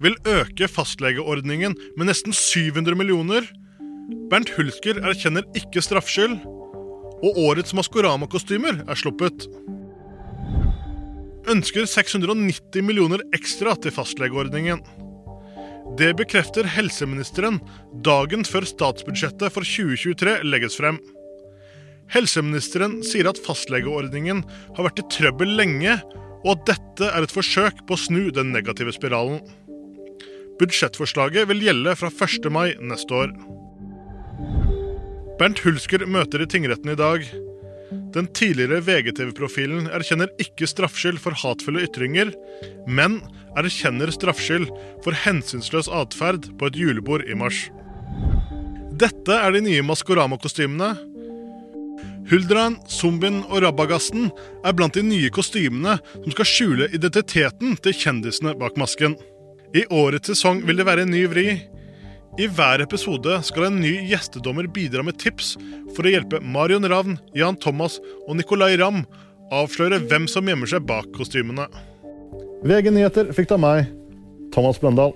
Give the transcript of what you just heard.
vil øke fastlegeordningen med nesten 700 millioner. Bernt Hulsker erkjenner ikke straffskyld. Og årets Maskorama-kostymer er sluppet. Ønsker 690 millioner ekstra til fastlegeordningen. Det bekrefter helseministeren dagen før statsbudsjettet for 2023 legges frem. Helseministeren sier at fastlegeordningen har vært i trøbbel lenge, og at dette er et forsøk på å snu den negative spiralen. Budsjettforslaget vil gjelde fra 1. mai neste år. Bernt Hulsker møter i tingretten i dag. Den tidligere VGTV-profilen erkjenner ikke straffskyld for hatefulle ytringer, men erkjenner straffskyld for hensynsløs atferd på et julebord i mars. Dette er de nye Maskorama-kostymene. Huldran, Zombien og Rabagassen er blant de nye kostymene som skal skjule identiteten til kjendisene bak masken. I årets sesong vil det være en ny vri. I hver episode skal en ny gjestedommer bidra med tips for å hjelpe Marion Ravn, Jan Thomas og Nicolay Ramm avsløre hvem som gjemmer seg bak kostymene. VG Nyheter fikk av meg, Thomas Bløndal.